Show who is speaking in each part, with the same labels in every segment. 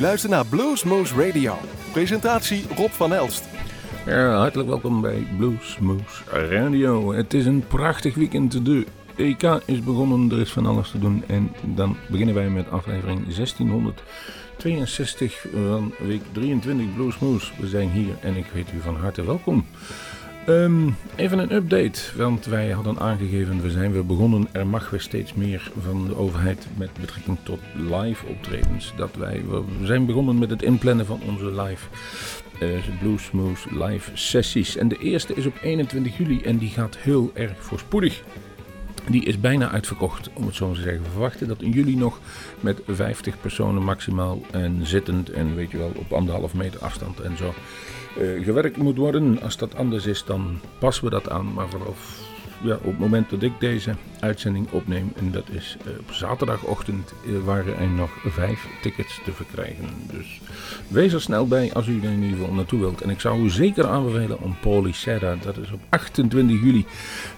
Speaker 1: luistert naar Bluesmoose Radio. Presentatie Rob van Elst.
Speaker 2: Ja, hartelijk welkom bij Bluesmoose Radio. Het is een prachtig weekend. De EK is begonnen, er is van alles te doen. En dan beginnen wij met aflevering 1662 van week 23 Bluesmoose. We zijn hier en ik heet u van harte welkom. Ehm, even een update, want wij hadden aangegeven, we zijn weer begonnen. Er mag weer steeds meer van de overheid met betrekking tot live optredens. Dat wij, we zijn begonnen met het inplannen van onze live uh, Bluesmoose live sessies. En de eerste is op 21 juli en die gaat heel erg voorspoedig. Die is bijna uitverkocht, om het zo te zeggen. We verwachten dat in juli nog met 50 personen maximaal en zittend en weet je wel op anderhalf meter afstand en zo gewerkt moet worden. Als dat anders is, dan passen we dat aan. Maar ja, op het moment dat ik deze uitzending opneem, en dat is uh, op zaterdagochtend, uh, waren er nog vijf tickets te verkrijgen. Dus wees er snel bij als u er in ieder geval naartoe wilt. En ik zou u zeker aanbevelen om Polycera, dat is op 28 juli.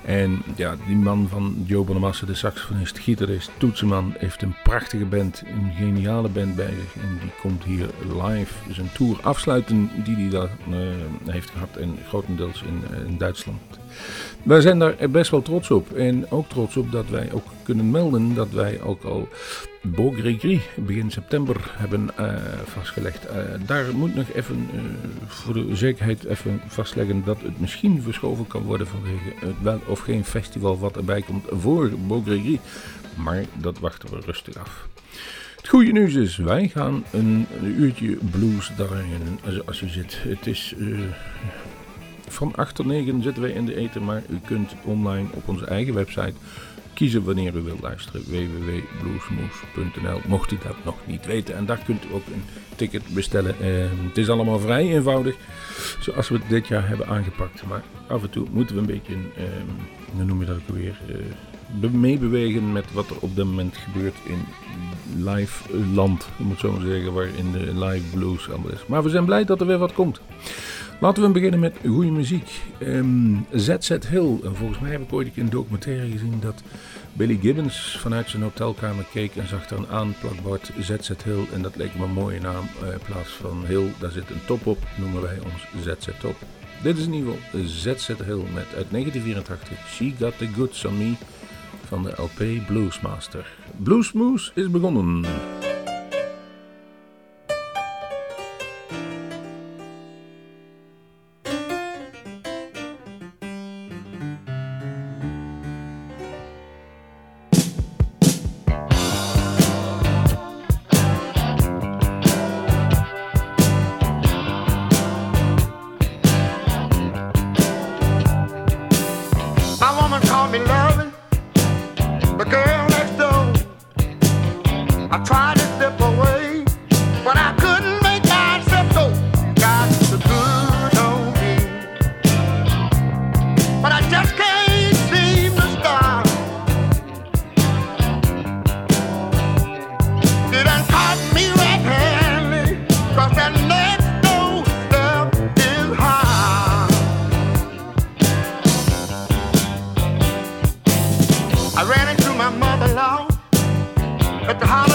Speaker 2: En ja, die man van Joe Bonamassa, de saxofonist, gitarist, toetsenman, heeft een prachtige band, een geniale band bij zich. En die komt hier live zijn tour afsluiten die hij daar uh, heeft gehad, en grotendeels in, in Duitsland. Wij zijn daar best wel trots op. En ook trots op dat wij ook kunnen melden dat wij ook al Beaugrégris begin september hebben uh, vastgelegd. Uh, daar moet nog even uh, voor de zekerheid even vastleggen dat het misschien verschoven kan worden vanwege het wel of geen festival wat erbij komt voor Beaugrégris. Maar dat wachten we rustig af. Het goede nieuws is, wij gaan een, uurtje blues als, als u zit. Het is van 8 tot 9 zitten wij in de eten, maar u kunt online op onze eigen website kiezen wanneer u wilt luisteren. www.bluesmoes.nl Mocht u dat nog niet weten. En daar kunt u ook een ticket bestellen. Eh, het is allemaal vrij eenvoudig, zoals we het dit jaar hebben aangepakt. Maar af en toe moeten we een beetje, eh, hoe noem je dat ook weer, eh, meebewegen met wat er op dit moment gebeurt in live land. Om het zo maar zeggen, waar in de live blues allemaal is. Maar we zijn blij dat er weer wat komt. Laten we beginnen met goede muziek. Um, ehm, ZZ Hill. En volgens mij heb ik ooit een documentaire gezien dat Billy Gibbons vanuit zijn hotelkamer keek en zag er een aanplakbord ZZ Hill. En dat leek me een mooie naam. Uh, in plaats van Hill, daar zit een top op, noemen wij ons ZZ Top. Dit is in ieder geval ZZ Hill met uit 1984 She Got The Goods On Me van de LP Bluesmaster. Bluesmoose is begonnen. at the house.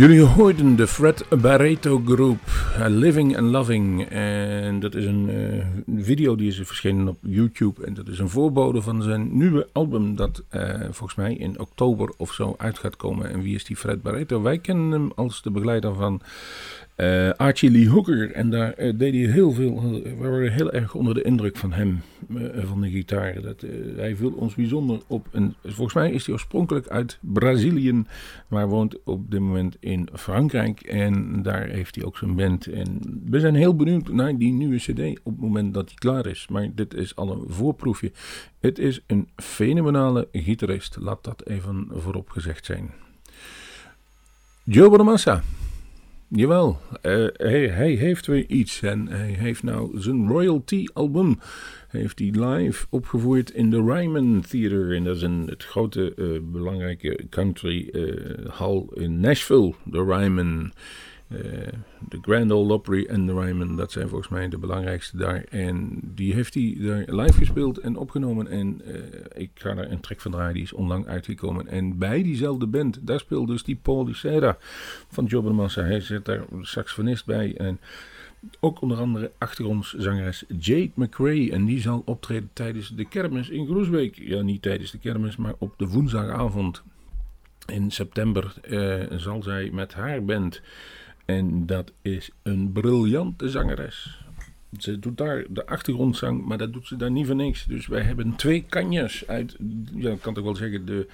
Speaker 2: Jullie hoorden de Fred Barreto Group, Living and Loving. En dat is een uh, video die is verschenen op YouTube. En dat is een voorbode van zijn nieuwe album dat uh, volgens mij in oktober of zo uit gaat komen. En wie is die Fred Barreto? Wij kennen hem als de begeleider van uh, Archie Lee Hooker. En daar uh, deed hij heel veel. We waren heel erg onder de indruk van hem, van de gitaar. Dat, hij viel ons bijzonder op. En volgens mij is hij oorspronkelijk uit Brazilië, maar woont op dit moment in Frankrijk. En daar heeft hij ook zijn band. En we zijn heel benieuwd naar die nieuwe CD op het moment dat hij klaar is. Maar dit is al een voorproefje. Het is een fenomenale gitarist, laat dat even voorop gezegd zijn. Joe Bonamassa. Jawel, uh, hij, heeft weer iets en hij heeft nou zijn royalty album heeft hij live opgevoerd in de Ryman Theater. En dat is een, het grote uh, belangrijke country uh, hall in Nashville, de Ryman. De Grand Ole Opry en de Ryman, dat zijn volgens mij de belangrijkste daar. En die heeft hij daar live gespeeld en opgenomen. En ik ga daar een track van draaien, die is onlang uitgekomen. En bij diezelfde band, daar speelt dus die Paul Lucera van Job Massa. Hij zit daar saxofonist bij en... Ook onder andere achtergrondzangeres Jade McRae. En die zal optreden tijdens de kermis in Groesbeek. Ja, niet tijdens de kermis, maar op de woensdagavond in september eh, zal zij met haar band. En dat is een briljante zangeres. Ze doet daar de achtergrondzang, maar dat doet ze daar niet voor niks. Dus wij hebben twee kanjes uit, ja, ik kan toch wel zeggen, de,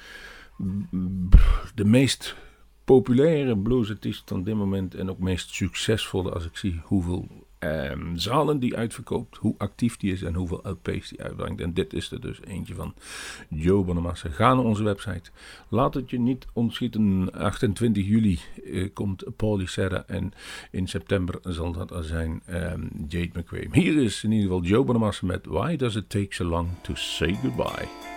Speaker 2: de meest populaire bluesartiest van dit moment en ook meest succesvolle als ik zie hoeveel um, zalen die uitverkoopt, hoe actief die is en hoeveel LP's die uitbrengt. En dit is er dus eentje van Joe Bonamassa. Ga naar onze website. Laat het je niet ontschieten. 28 juli uh, komt Paulie Serra en in september zal dat zijn um, Jade McQueen. Hier is in ieder geval Joe Bonamassa met Why Does It Take So Long To Say Goodbye.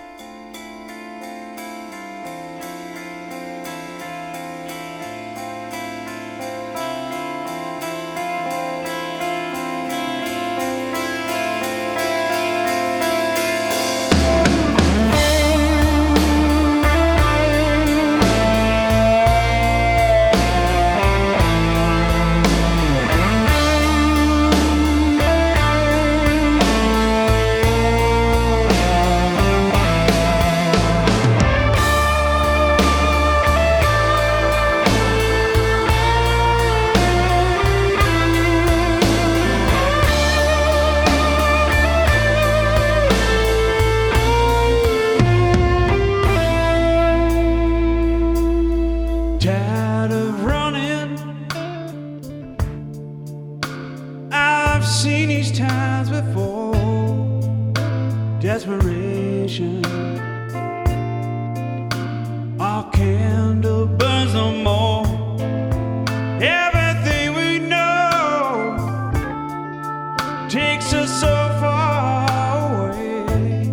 Speaker 3: takes us so far away,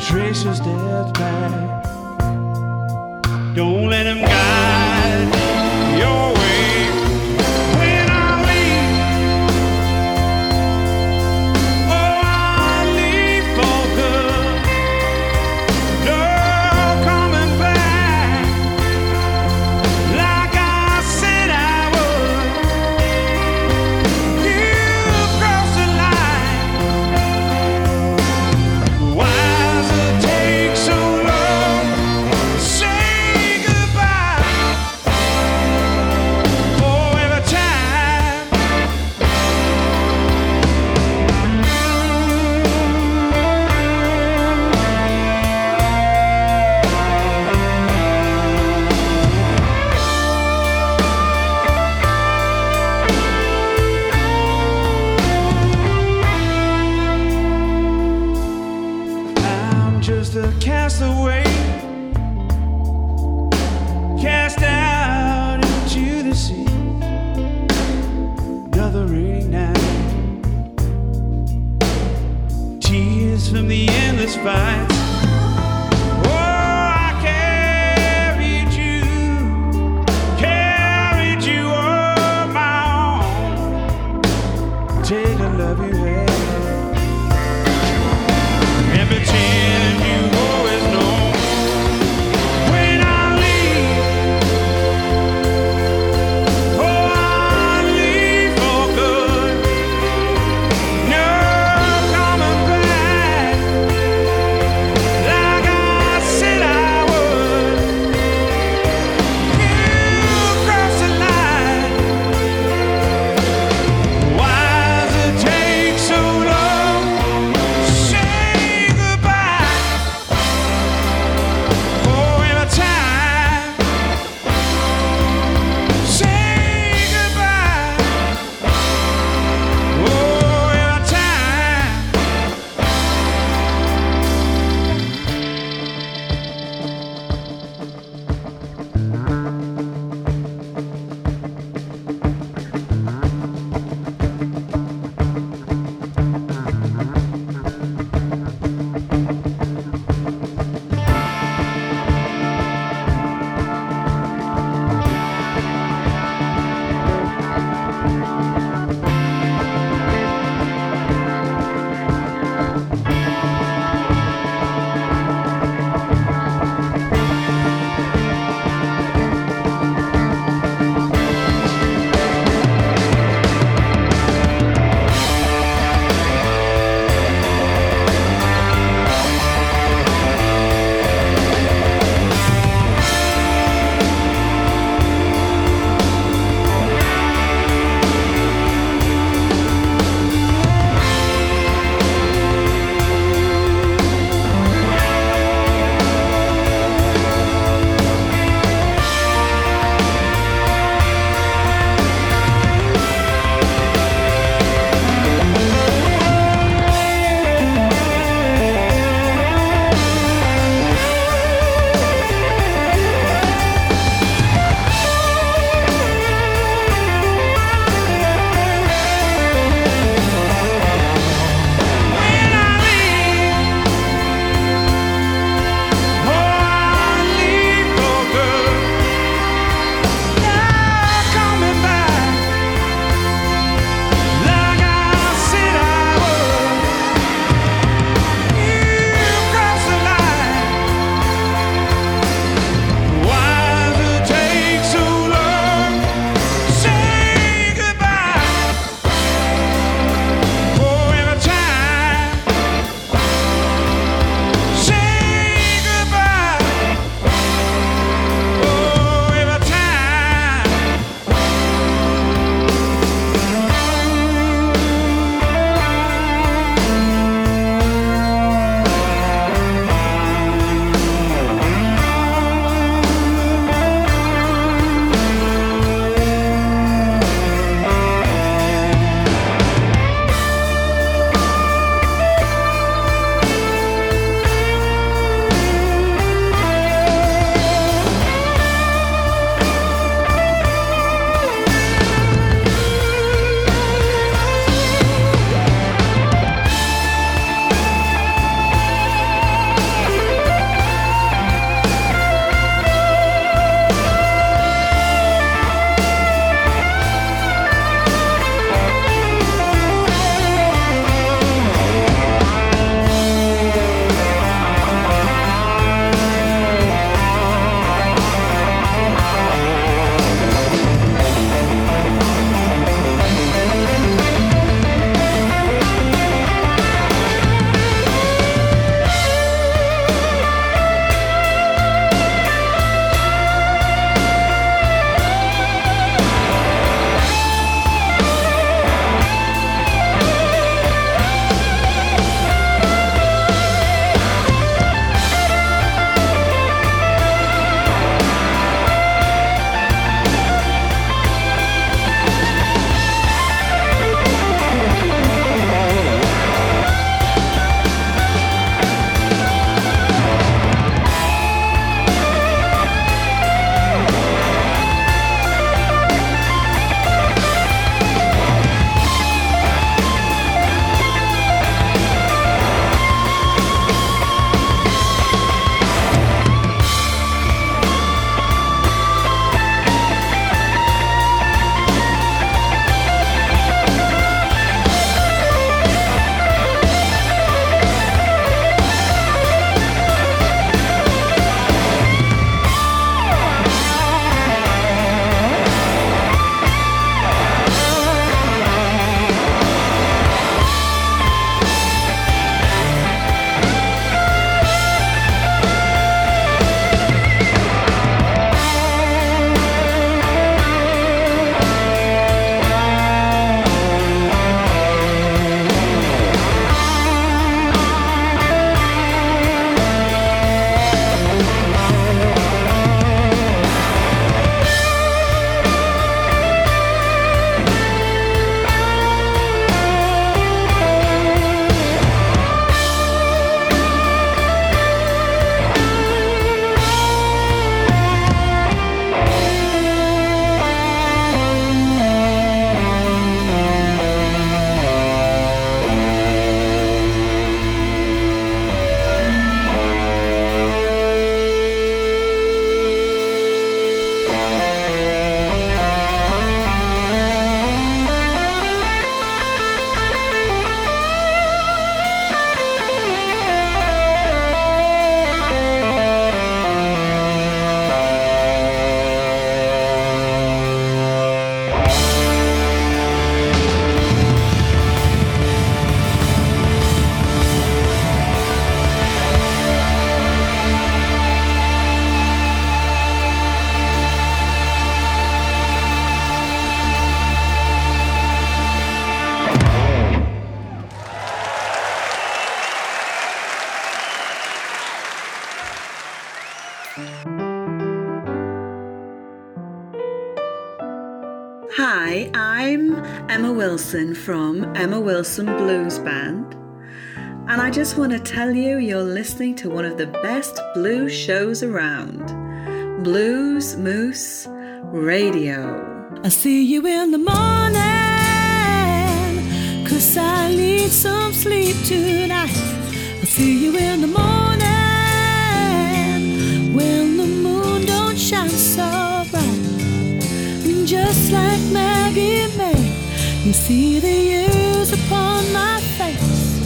Speaker 3: traces death back. Don't let him go. Emma Wilson Blues Band. And I just want to tell you you're listening to one of the best blues shows around Blues Moose Radio.
Speaker 4: I see you in the morning, cause I need some sleep tonight. I see you in the morning, when the moon don't shine so bright. And just like Maggie you see the years upon my face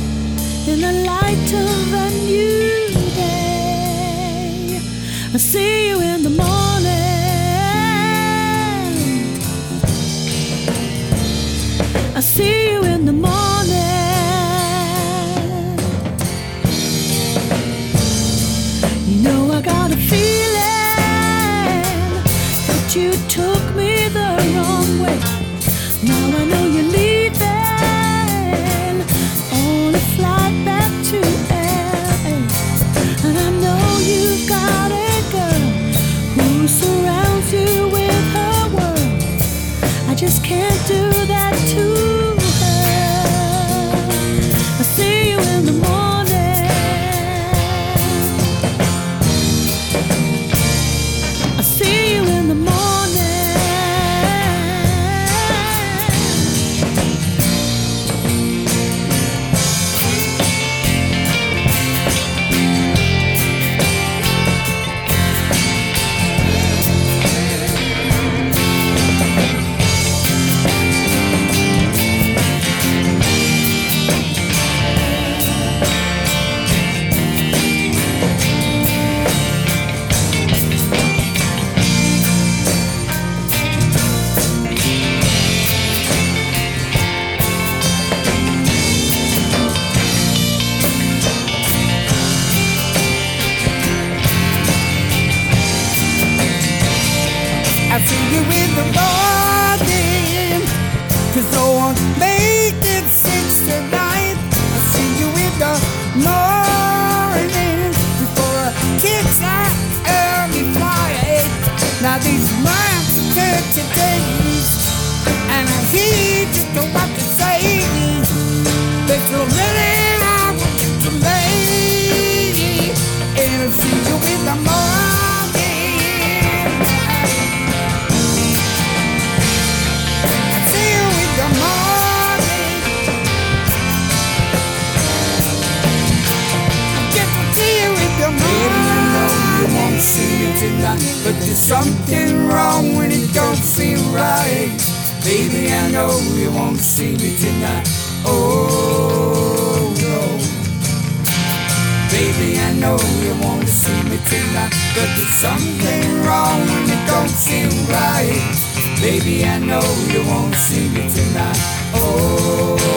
Speaker 4: in the light of a new day. I see you in the morning. I see
Speaker 5: There's I want you to and I see you in the morning. I see you in the morning. I see you in the morning. Baby, know you won't see me tonight, but there's something wrong when it don't feel right. Baby, I know you won't see me tonight. Oh you won't see me tonight, but there's something wrong when it don't seem right. Baby, I know you won't see me tonight. Oh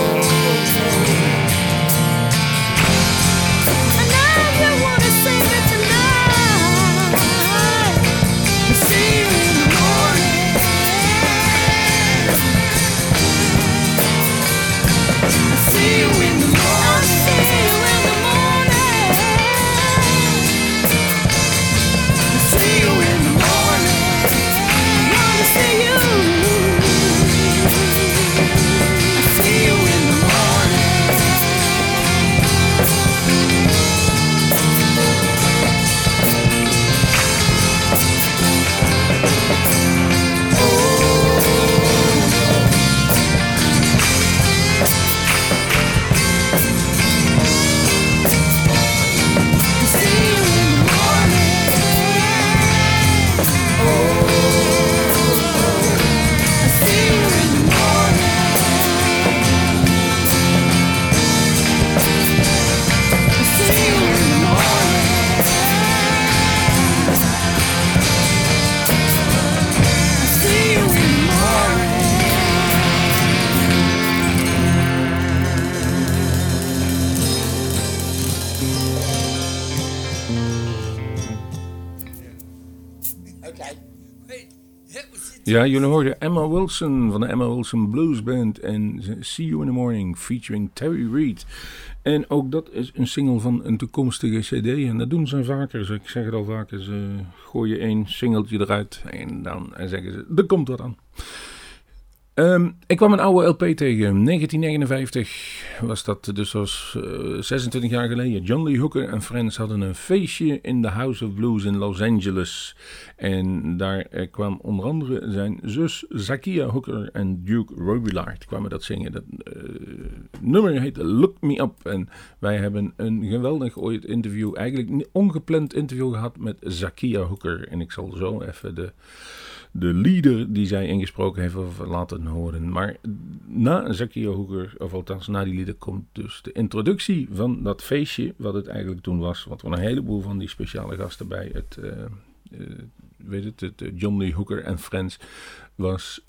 Speaker 2: Ja, jullie hoorden Emma Wilson van de Emma Wilson Blues Band en See You in the Morning featuring Terry Reid. En ook dat is een single van een toekomstige cd en dat doen ze vaker. Ik zeg het al vaker, ze gooien één singeltje eruit en dan zeggen ze, er komt wat aan. Ehm, ik kwam een oude LP tegen. 1959 was dat, dus was 26 eh, jaar geleden. John Lee Hooker en Friends hadden een feestje in de House of Blues in Los Angeles. En daar eh, kwam onder andere zijn zus Zakia Hooker en Duke Robillard kwamen dat zingen. Dat uh, nummer heet Look Me Up. En wij hebben een geweldig ooit interview, eigenlijk ongepland interview gehad met Zakia Hooker. En ik zal zo even de de leader die zij ingesproken heeft laten horen. Maar na Zakia Hoeker, of althans na die lieder, komt dus de introductie van dat feestje, wat het eigenlijk toen was. Wat er een heleboel van die speciale gasten bij het, uh, weet het, het eh, John Lee Hooker en Friends was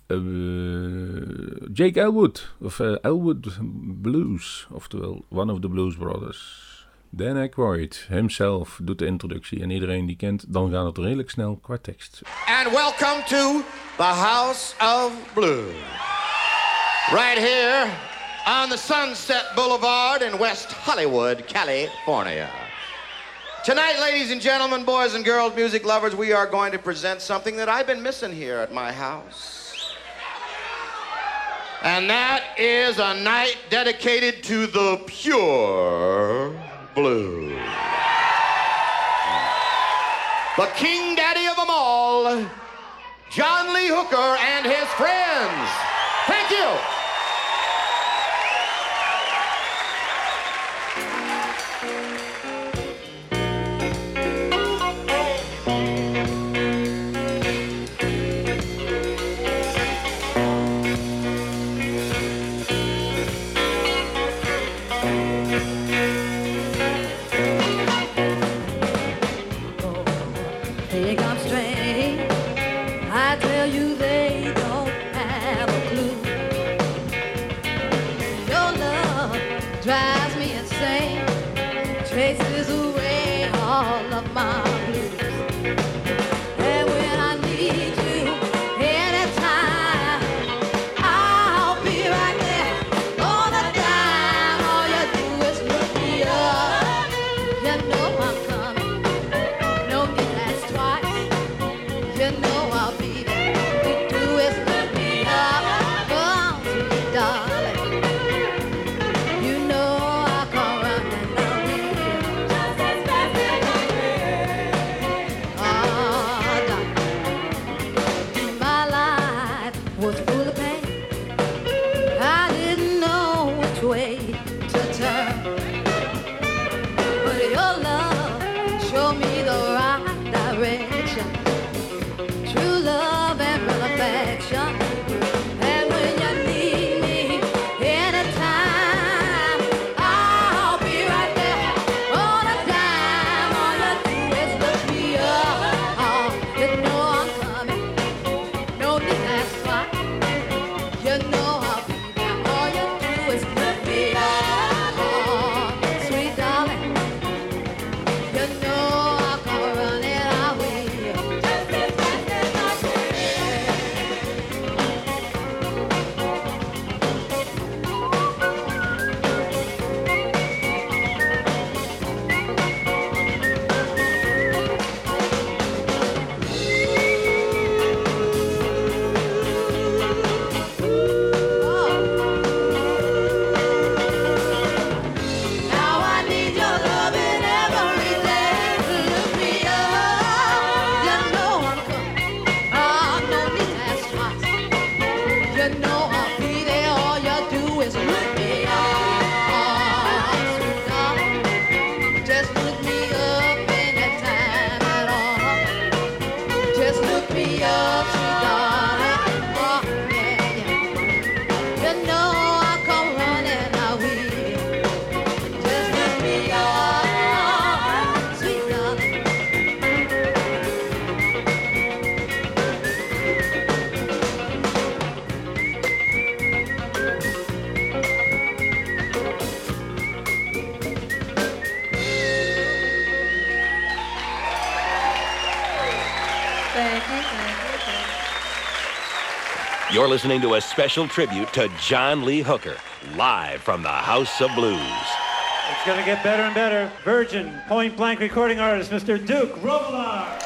Speaker 2: Jake Elwood, of Elwood Blues, oftewel One of the Blues Brothers. Dan Aykroyd himself doet de introductie. En iedereen die kent, dan gaat het redelijk snel qua tekst.
Speaker 6: And welcome to the House of Blues. Right here on the Sunset Boulevard in West Hollywood, California. Tonight, ladies and gentlemen, boys and girls, music lovers, we are going to present something that I've been missing here at my house. And that is a night dedicated to the pure Blues. The king daddy of them all, John Lee Hooker and his friends. Thank you.
Speaker 7: Listening to a special tribute to John Lee Hooker, live from the House of Blues.
Speaker 8: It's going to get better and better. Virgin, point blank recording artist, Mr. Duke Robillard.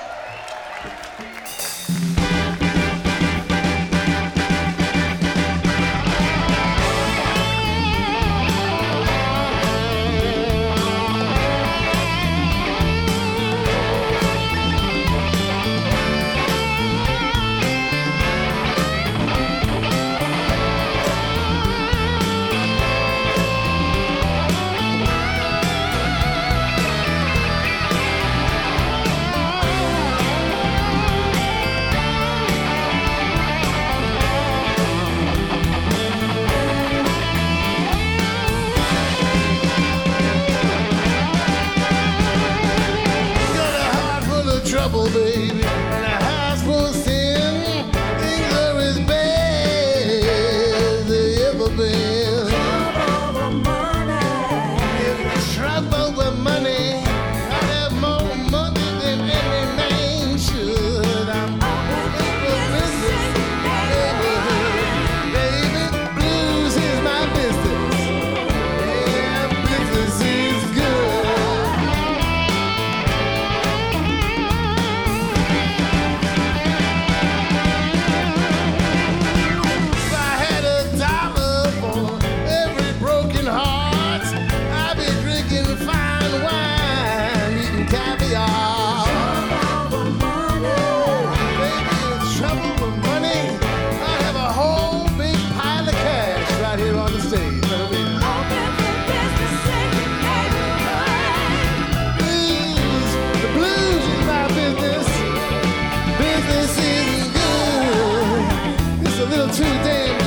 Speaker 9: to them.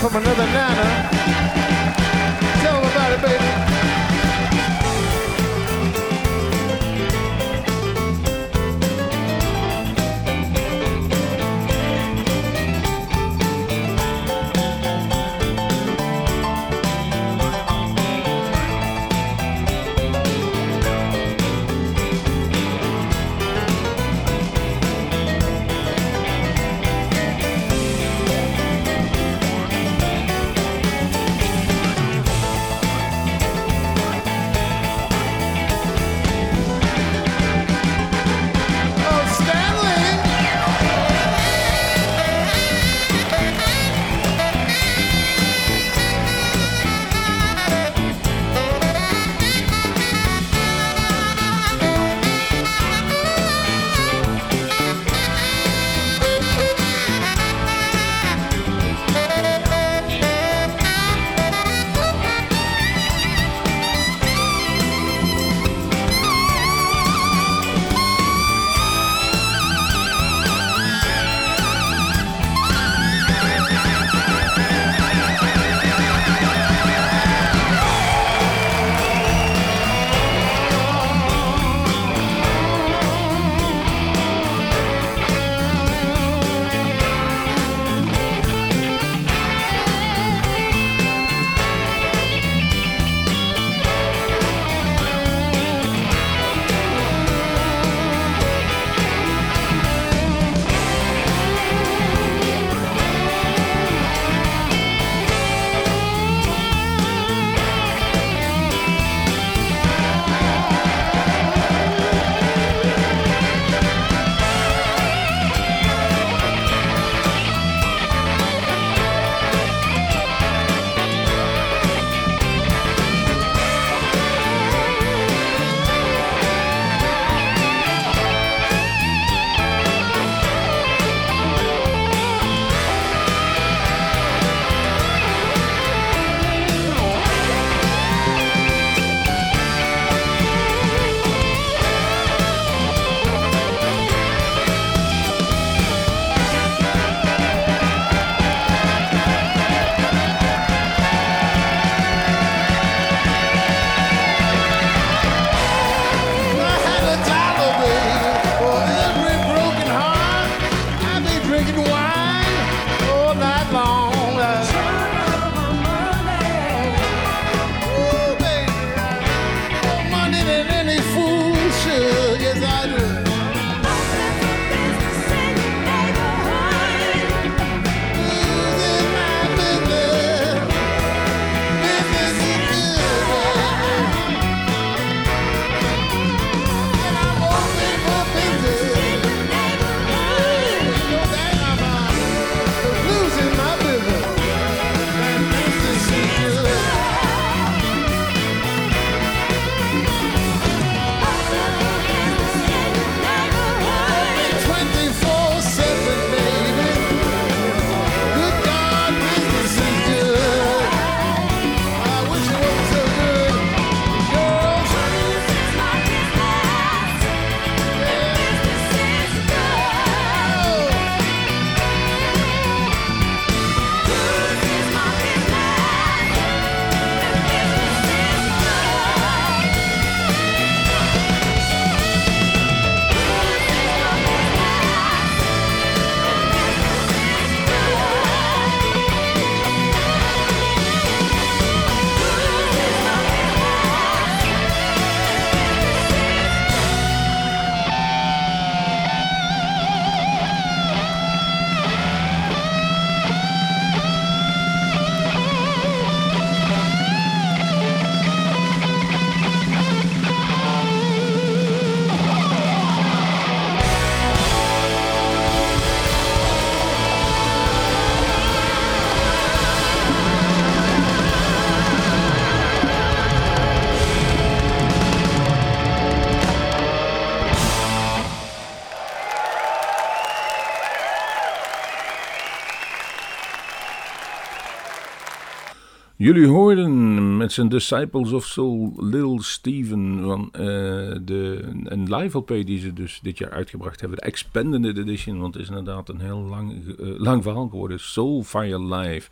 Speaker 9: From another nana.
Speaker 2: Jullie hoorden met zijn Disciples of Soul Little Steven van uh, de, een live LP die ze dus dit jaar uitgebracht hebben. De Expanded Edition, want het is inderdaad een heel lang, uh, lang verhaal geworden. Soulfire Live.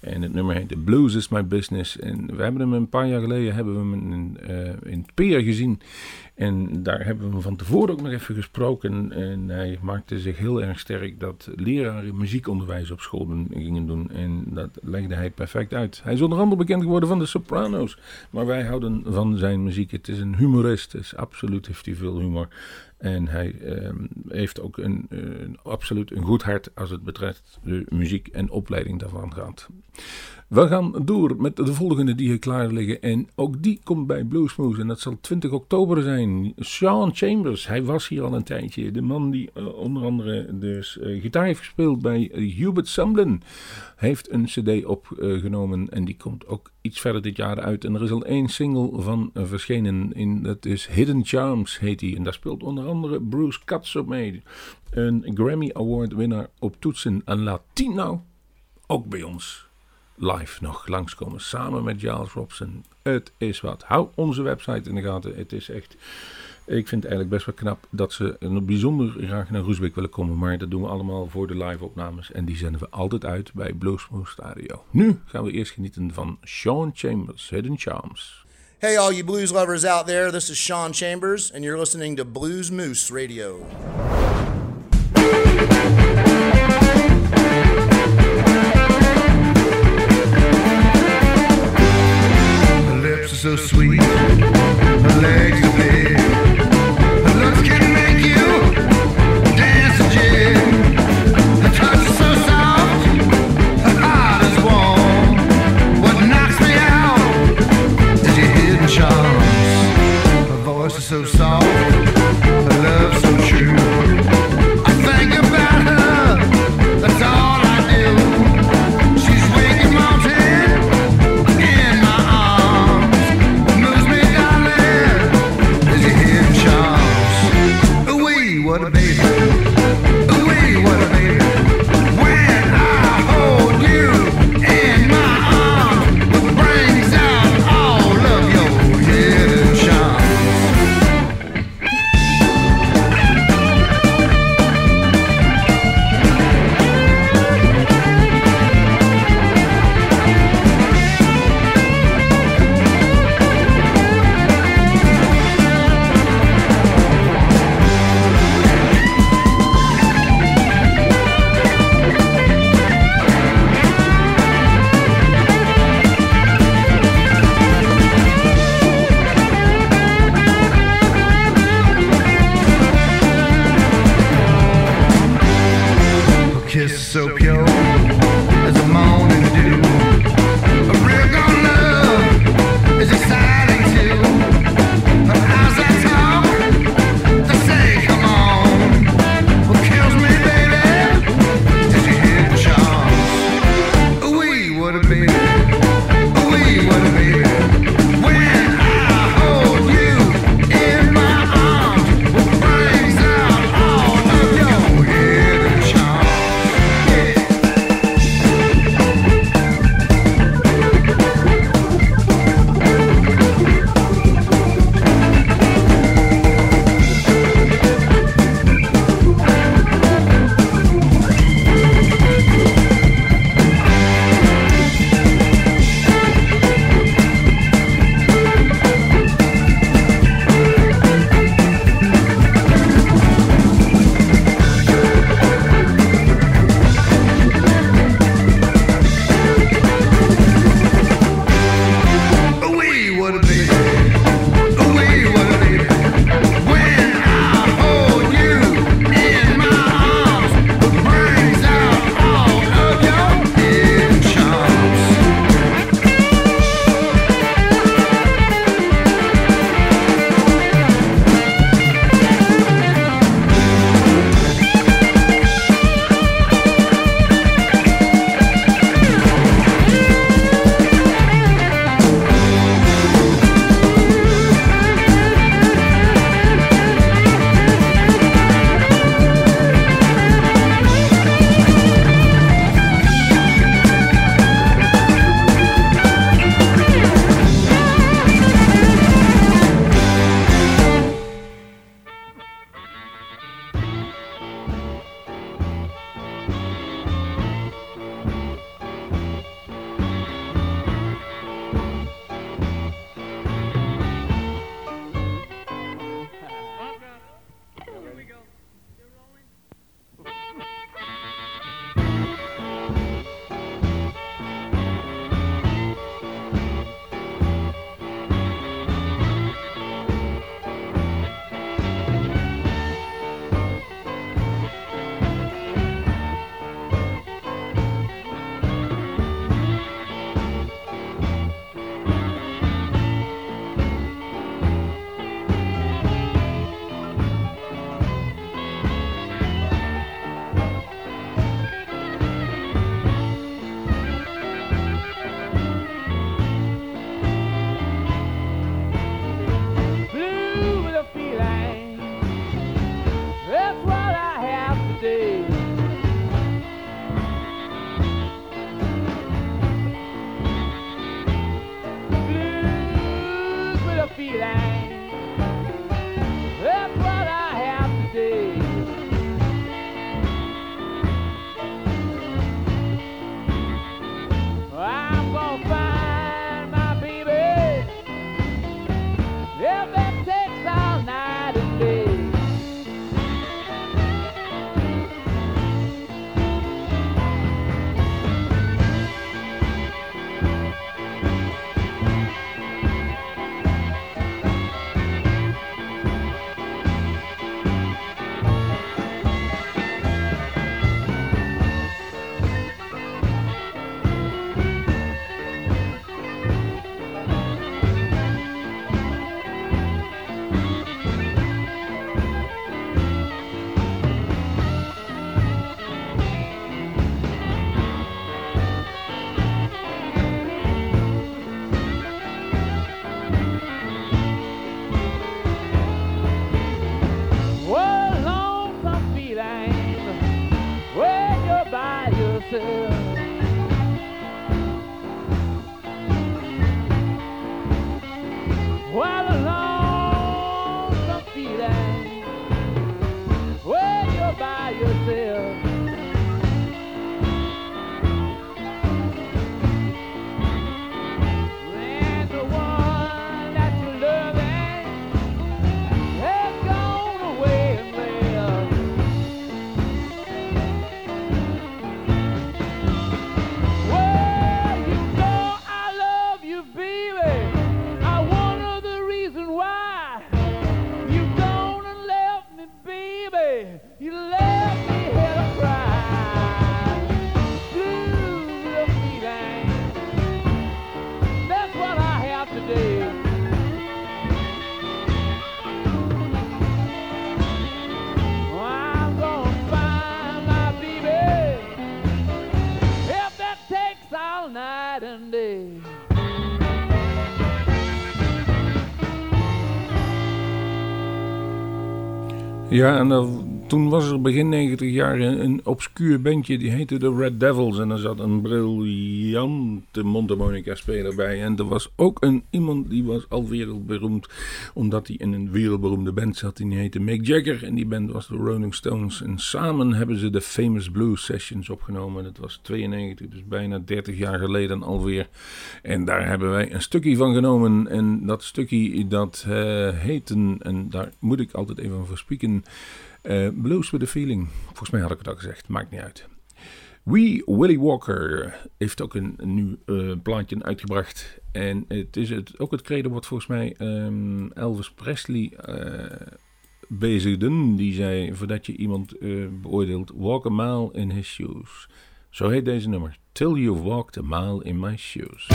Speaker 2: En het nummer heet The Blues is My Business. En we hebben hem een paar jaar geleden hebben we hem in, uh, in Peer gezien. En daar hebben we van tevoren ook nog even gesproken. En hij maakte zich heel erg sterk dat leraren muziekonderwijs op school gingen doen. En dat legde hij perfect uit. Hij is onder andere bekend geworden van de Sopranos. Maar wij houden van zijn muziek. Het is een humorist. is absoluut heeft hij veel humor. En hij uh, heeft ook een, uh, absoluut een goed hart als het betreft de muziek en opleiding daarvan gaat. We gaan door met de volgende die hier klaar liggen. En ook die komt bij Bluesmoose. En dat zal 20 oktober zijn. Sean Chambers, hij was hier al een tijdje. De man die uh, onder andere dus uh, gitaar heeft gespeeld bij Hubert Sumlin. Heeft een cd opgenomen en die komt ook iets verder dit jaar uit. En er is al één single van verschenen. In, dat is Hidden Charms heet hij. En daar speelt onder andere Bruce Katz op mee. Een Grammy Award winnaar op toetsen. En laat die nou ook bij ons live nog langskomen. Samen met Giles Robson. Het is wat. Hou onze website in de gaten. Het is echt... Ik vind het eigenlijk best wel knap dat ze bijzonder graag naar Roesbeek willen komen. Maar dat doen we allemaal voor de live opnames. En die zenden we altijd uit bij Bluesmoose Radio. Nu gaan we eerst genieten van Sean Chambers, Hidden Charms.
Speaker 10: Hey, all you blues lovers out there, this is Sean Chambers, and you're listening to Blues Moose Radio.
Speaker 11: So sweet, her legs are big,
Speaker 12: céu
Speaker 2: Ja, en dan- toen was er begin 90 jaar een, obscuur bandje, die heette de Red Devils. En er zat een briljante mondharmonica speler bij. En er was ook een, iemand die was al wereldberoemd, omdat hij in een wereldberoemde band zat. Die heette Mick Jagger. En die band was de Rolling Stones. En samen hebben ze de Famous Blues Sessions opgenomen. Dat was 92, dus bijna 30 jaar geleden alweer. En daar hebben wij een stukje van genomen. En dat stukje dat eh heette, en daar moet ik altijd even voor spieken... eh, Blues with a Feeling. Volgens mij had ik het al gezegd, maakt niet uit. We Willie Walker heeft ook een, nieuw eh, plaatje uitgebracht. En het is het, ook het credo wat volgens mij ehm, Elvis Presley bezigde. Die zei, voordat je iemand beoordeelt, walk a mile in his shoes. Zo heet deze nummer. Till you've walked a mile in my shoes.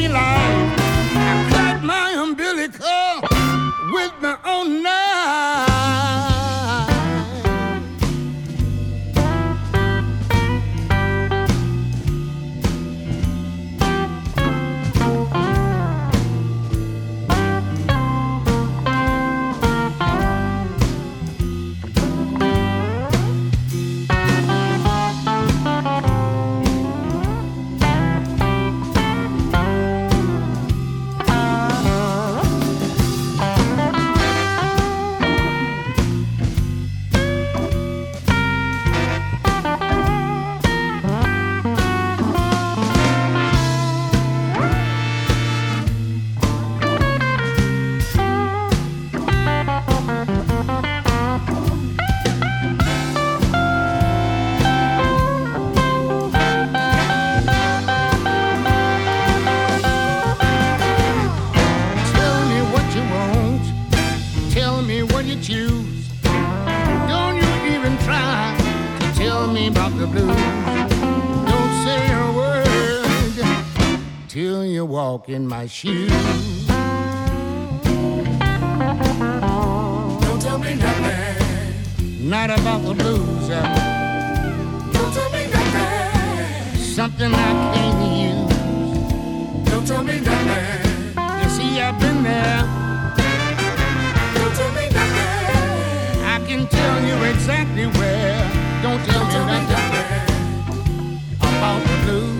Speaker 13: She gave in my shoes. Don't tell me nothing. Not about the blues. Don't tell me nothing. Something I can't use. Don't tell me nothing. You see, I've been there. Don't tell me nothing. I can tell you exactly where. Don't tell me nothing about the blues.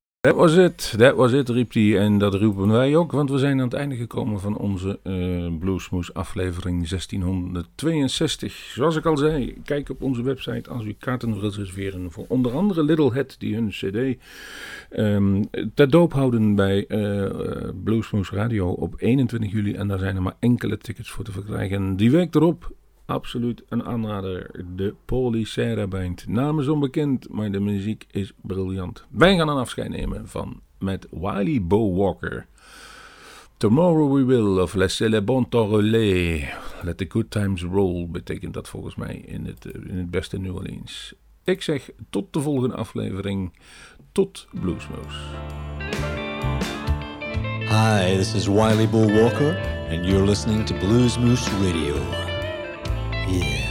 Speaker 2: Dat was het, dat was het, riep hij. En dat roepen wij ook, want we zijn aan het einde gekomen van onze Bluesmoes aflevering 1662. Zoals ik al zei, kijk op onze website als u kaarten wilt reserveren voor onder andere Little Head, die hun cd ehm ter doop houden bij eh, Bluesmoes Radio op 21 juli. En daar zijn er maar enkele tickets voor te verkrijgen. Die week erop Absoluut een aanrader. De Polycera Band. Naam is onbekend, maar de muziek is briljant. Wij gaan een afscheid nemen van met Wiley Bo Walker. Tomorrow we will of laissez le bon temps rouler. Let the good times roll betekent dat volgens mij in het, eh, in het beste New Orleans. Ik zeg tot de volgende aflevering. Tot Bluesmoose.
Speaker 14: Hi, this is Wiley Bull Walker, and you're listening to Blues Moose Radio. Yeah.